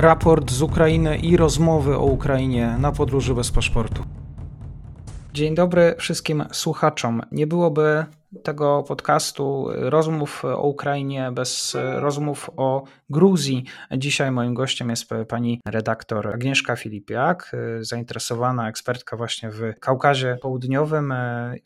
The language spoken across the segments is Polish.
raport z Ukrainy i rozmowy o Ukrainie na podróży bez paszportu. Dzień dobry wszystkim słuchaczom. Nie byłoby tego podcastu rozmów o Ukrainie bez rozmów o Gruzji. Dzisiaj moim gościem jest pani redaktor Agnieszka Filipiak, zainteresowana ekspertka właśnie w Kaukazie Południowym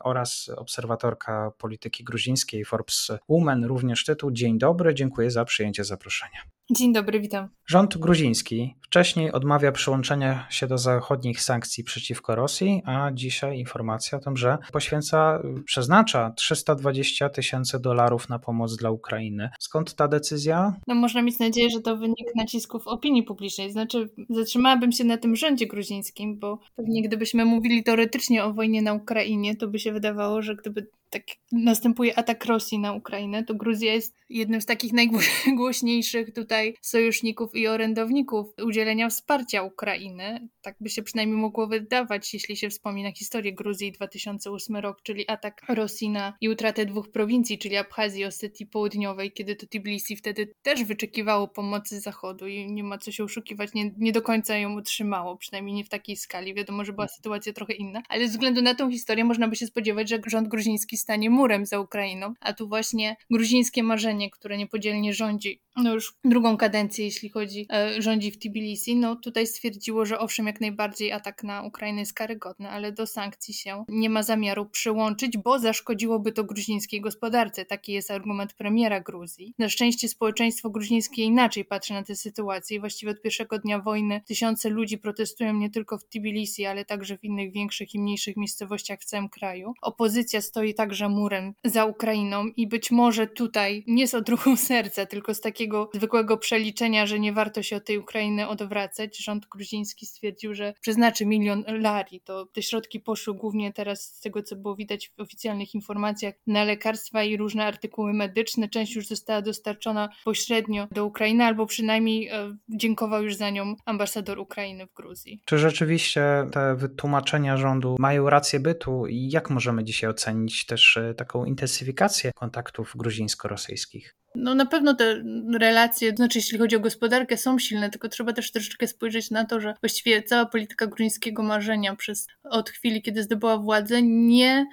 oraz obserwatorka polityki gruzińskiej Forbes Women, również tytuł. Dzień dobry, dziękuję za przyjęcie zaproszenia. Dzień dobry, witam. Rząd gruziński wcześniej odmawia przyłączenia się do zachodnich sankcji przeciwko Rosji, a dzisiaj informacja o tym, że poświęca, przeznacza 320 tysięcy dolarów na pomoc dla Ukrainy. Skąd ta decyzja? No można mieć nadzieję, że to wynik nacisków opinii publicznej. Znaczy, zatrzymałabym się na tym rządzie gruzińskim, bo pewnie gdybyśmy mówili teoretycznie o wojnie na Ukrainie, to by się wydawało, że gdyby tak następuje atak Rosji na Ukrainę, to Gruzja jest jednym z takich najgłośniejszych tutaj sojuszników i orędowników udzielenia wsparcia Ukrainy. Tak by się przynajmniej mogło wydawać, jeśli się wspomina historię Gruzji 2008 rok, czyli atak Rosji na i utratę dwóch prowincji, czyli Abchazji i Osetii Południowej, kiedy to Tbilisi wtedy też wyczekiwało pomocy Zachodu i nie ma co się oszukiwać, nie, nie do końca ją utrzymało, przynajmniej nie w takiej skali. Wiadomo, że była sytuacja trochę inna, ale ze względu na tą historię można by się spodziewać, że rząd gruziński stanie murem za Ukrainą, a tu właśnie gruzińskie marzenie, które niepodzielnie rządzi no już drugą kadencję, jeśli chodzi, e, rządzi w Tbilisi, no tutaj stwierdziło, że owszem, jak najbardziej atak na Ukrainę jest karygodny, ale do sankcji się nie ma zamiaru przyłączyć, bo zaszkodziłoby to gruzińskiej gospodarce. Taki jest argument premiera Gruzji. Na szczęście społeczeństwo gruzińskie inaczej patrzy na tę sytuację i właściwie od pierwszego dnia wojny tysiące ludzi protestują nie tylko w Tbilisi, ale także w innych większych i mniejszych miejscowościach w całym kraju. Opozycja stoi także murem za Ukrainą i być może tutaj nie z odruchu serca, tylko z takiego zwykłego przeliczenia, że nie warto się od tej Ukrainy odwracać. Rząd gruziński stwierdził, że przeznaczy milion lari. To te środki poszły głównie teraz z tego, co było widać w oficjalnych informacjach, na lekarstwa i różne artykuły medyczne. Część już została dostarczona pośrednio do Ukrainy, albo przynajmniej e, dziękował już za nią ambasador Ukrainy w Gruzji. Czy rzeczywiście te wytłumaczenia rządu mają rację bytu i jak możemy dzisiaj ocenić też e, taką intensyfikację kontaktów gruzińsko-rosyjskich? No na pewno te relacje, znaczy jeśli chodzi o gospodarkę, są silne, tylko trzeba też troszeczkę spojrzeć na to, że właściwie cała polityka gruzińskiego marzenia przez od chwili, kiedy zdobyła władzę, nie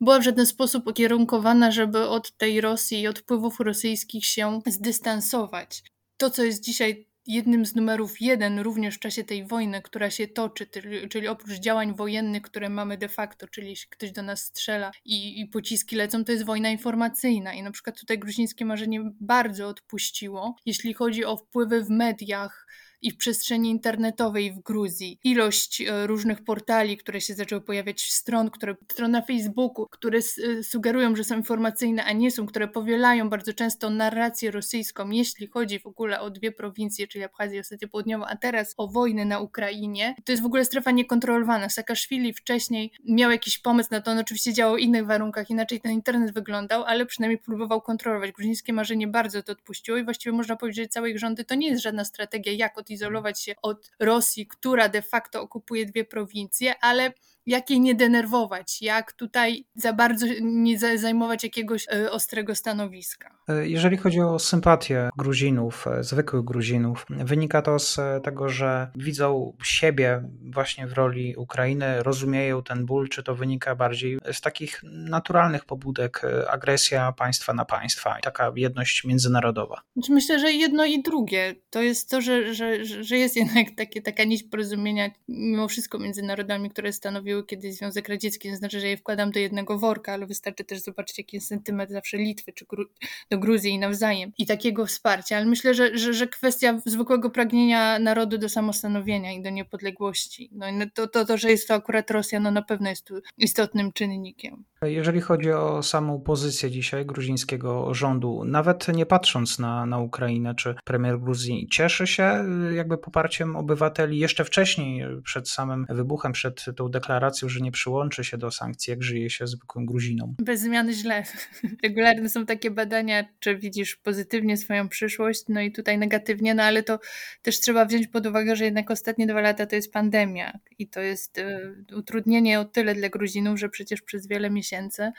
była w żaden sposób ukierunkowana, żeby od tej Rosji i od wpływów rosyjskich się zdystansować. To, co jest dzisiaj jednym z numerów jeden również w czasie tej wojny, która się toczy, czyli oprócz działań wojennych, które mamy de facto, czyli jeśli ktoś do nas strzela i, i pociski lecą, to jest wojna informacyjna. I na przykład tutaj gruzińskie marzenie bardzo odpuściło, jeśli chodzi o wpływy w mediach, i w przestrzeni internetowej w Gruzji. Ilość e, różnych portali, które się zaczęły pojawiać, stron, które, stron na Facebooku, które e, sugerują, że są informacyjne, a nie są, które powielają bardzo często narrację rosyjską, jeśli chodzi w ogóle o dwie prowincje, czyli Abchazję i Osetię Południową, a teraz o wojnę na Ukrainie. To jest w ogóle strefa niekontrolowana. Saakaszwili wcześniej miał jakiś pomysł na to, on oczywiście działał w innych warunkach, inaczej ten internet wyglądał, ale przynajmniej próbował kontrolować. Gruzińskie marzenie bardzo to odpuściło i właściwie można powiedzieć, że całe ich rządy to nie jest żadna strategia, jak od izolować się od Rosji, która de facto okupuje dwie prowincje, ale jak jej nie denerwować, jak tutaj za bardzo nie zajmować jakiegoś e, ostrego stanowiska. E, jeżeli chodzi o sympatię Gruzinów, e, zwykłych Gruzinów, wynika to z tego, że widzą siebie właśnie w roli Ukrainy, rozumieją ten ból, czy to wynika bardziej z takich naturalnych pobudek, agresja państwa na państwa i taka jedność międzynarodowa? Myślę, że jedno i drugie. To jest to, że, że, że jest jednak takie, taka nić porozumienia mimo wszystko między narodami, które stanowiły stanowiły kiedyś Związek Radziecki, to znaczy, że je wkładam do jednego worka, ale wystarczy też zobaczyć, jaki jest sentyment zawsze Litwy czy Gru do Gruzji i nawzajem i takiego wsparcia. Ale myślę, że, że, że kwestia zwykłego pragnienia narodu do samostanowienia i do niepodległości, no, to, to, to, że jest to akurat Rosja, no na pewno jest tu istotnym czynnikiem. Jeżeli chodzi o samą pozycję dzisiaj gruzińskiego rządu, nawet nie patrząc na, na Ukrainę, czy premier Gruzji cieszy się jakby poparciem obywateli jeszcze wcześniej, przed samym wybuchem, przed tą deklaracją, że nie przyłączy się do sankcji, jak żyje się zwykłym Gruzinom? Bez zmiany źle. Regularne są takie badania, czy widzisz pozytywnie swoją przyszłość, no i tutaj negatywnie, no ale to też trzeba wziąć pod uwagę, że jednak ostatnie dwa lata to jest pandemia i to jest y, utrudnienie o tyle dla Gruzinów, że przecież przez wiele miesięcy miesięcy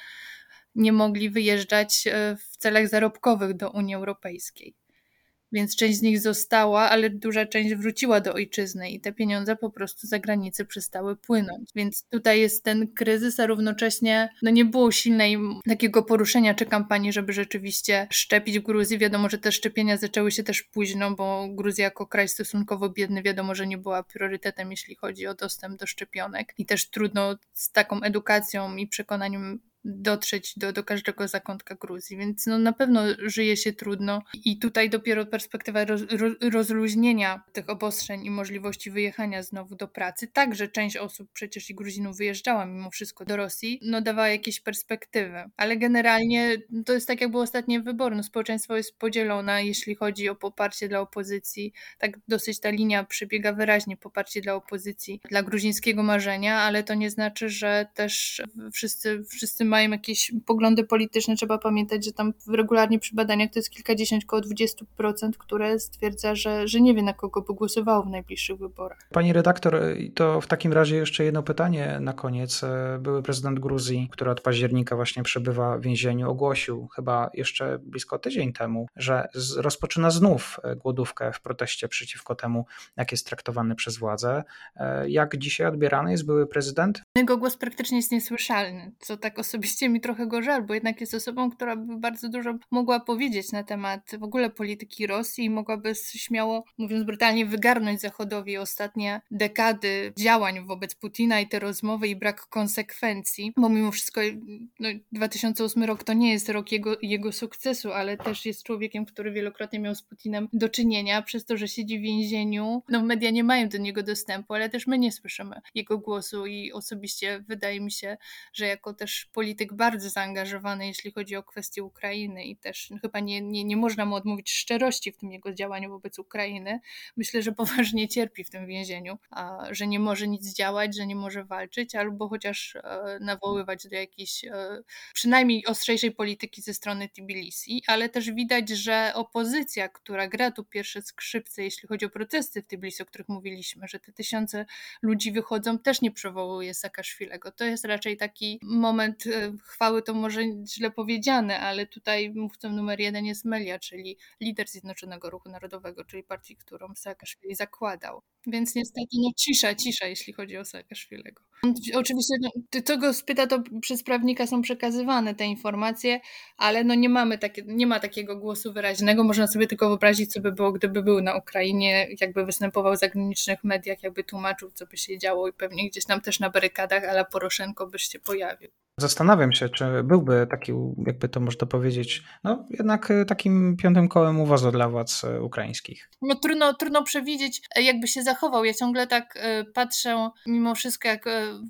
nie mogli wyjeżdżać e, w celach zarobkowych do Unii Europejskiej. Więc część z nich została, ale duża część wróciła do ojczyzny i te pieniądze po prostu za granicę przestały płynąć. Więc tutaj jest ten kryzys, a równocześnie no nie było silnej takiego poruszenia czy kampanii, żeby rzeczywiście szczepić w Gruzji. Wiadomo, że te szczepienia zaczęły się też późno, bo Gruzja jako kraj stosunkowo biedny wiadomo, że nie była priorytetem, jeśli chodzi o dostęp do szczepionek i też trudno z taką edukacją i przekonaniem dotrzeć do, do każdego zakątka Gruzji, więc no na pewno żyje się trudno. I tutaj dopiero perspektywa roz, rozluźnienia tych obostrzeń i możliwości wyjechania znowu do pracy, także część osób przecież i Gruzinów wyjeżdżała mimo wszystko do Rosji, no dawała jakieś perspektywy, ale generalnie to jest tak jak było ostatnie wybory, no społeczeństwo jest podzielone, jeśli chodzi o poparcie dla opozycji, tak dosyć ta linia przebiega wyraźnie, poparcie dla opozycji, dla gruzińskiego marzenia, ale to nie znaczy, że też wszyscy, wszyscy mają jakieś poglądy polityczne, trzeba pamiętać, że tam regularnie przy badaniach to jest kilkadziesiąt, około 20%, które stwierdza, że, że nie wie na kogo by głosowało w najbliższych wyborach. Pani redaktor, to w takim razie jeszcze jedno pytanie na koniec. Były prezydent Gruzji, który od października właśnie przebywa w więzieniu, ogłosił chyba jeszcze blisko tydzień temu, że rozpoczyna znów głodówkę w proteście przeciwko temu, jak jest traktowany przez władze. Jak dzisiaj odbierany jest były prezydent? Jego głos praktycznie jest niesłyszalny, co tak osobiście mi trochę go żal, bo jednak jest osobą, która by bardzo dużo mogła powiedzieć na temat w ogóle polityki Rosji i mogłaby śmiało, mówiąc brutalnie, wygarnąć Zachodowi ostatnie dekady działań wobec Putina i te rozmowy i brak konsekwencji, bo mimo wszystko no, 2008 rok to nie jest rok jego, jego sukcesu, ale też jest człowiekiem, który wielokrotnie miał z Putinem do czynienia, przez to, że siedzi w więzieniu. No media nie mają do niego dostępu, ale też my nie słyszymy jego głosu i osobiście wydaje mi się, że jako też polityk bardzo zaangażowany, jeśli chodzi o kwestię Ukrainy i też chyba nie, nie, nie można mu odmówić szczerości w tym jego działaniu wobec Ukrainy. Myślę, że poważnie cierpi w tym więzieniu, a, że nie może nic działać, że nie może walczyć, albo chociaż e, nawoływać do jakiejś e, przynajmniej ostrzejszej polityki ze strony Tbilisi, ale też widać, że opozycja, która gra tu pierwsze skrzypce, jeśli chodzi o protesty w Tbilisi, o których mówiliśmy, że te tysiące ludzi wychodzą, też nie przywołuje Saakaszwilego. To jest raczej taki moment chwały to może źle powiedziane, ale tutaj mówcą numer jeden jest Melia, czyli lider Zjednoczonego Ruchu Narodowego, czyli partii, którą Saakaszwili zakładał. Więc niestety no cisza, cisza, jeśli chodzi o Saakaszwilego. Oczywiście no, tego spyta, to przez prawnika są przekazywane te informacje, ale no nie mamy takie, nie ma takiego głosu wyraźnego. Można sobie tylko wyobrazić, co by było, gdyby był na Ukrainie, jakby występował w zagranicznych mediach, jakby tłumaczył, co by się działo i pewnie gdzieś tam też na barykadach, ale Poroszenko byś się pojawił. Zastanawiam się, czy byłby taki, jakby to można powiedzieć, no jednak e, takim piątym kołem uwozu dla władz e, ukraińskich. No trudno, trudno przewidzieć, e, jakby się zachował. Ja ciągle tak patrzę, mimo wszystko, jak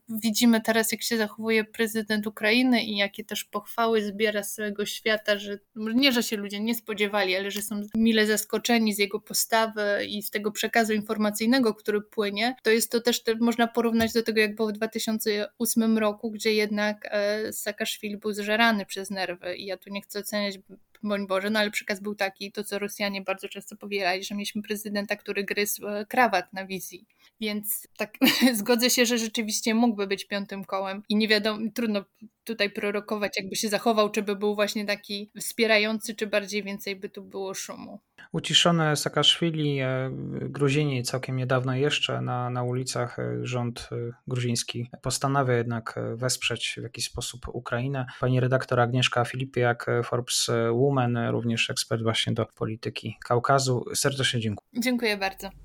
widzimy teraz, jak się zachowuje prezydent Ukrainy i jakie też pochwały zbiera z całego świata, że nie, że się ludzie nie spodziewali, ale że są mile zaskoczeni z jego postawy i z tego przekazu informacyjnego, który płynie, to jest to też, można porównać do tego, jak było w 2008 roku, gdzie jednak Saakaszwili był zżerany przez nerwy i ja tu nie chcę oceniać broń Boże, no ale przekaz był taki, to co Rosjanie bardzo często powielali, że mieliśmy prezydenta, który gryzł e, krawat na wizji. Więc tak zgodzę się, że rzeczywiście mógłby być piątym kołem i nie wiadomo, trudno tutaj prorokować, jakby się zachował, czy by był właśnie taki wspierający, czy bardziej więcej by tu było szumu. Uciszone Saakaszwili, e, Gruzini całkiem niedawno jeszcze na, na ulicach e, rząd gruziński postanawia jednak wesprzeć w jakiś sposób Ukrainę. Pani redaktor Agnieszka Filipiak, Forbes Woman, również ekspert właśnie do polityki Kaukazu. Serdecznie dziękuję. Dziękuję bardzo.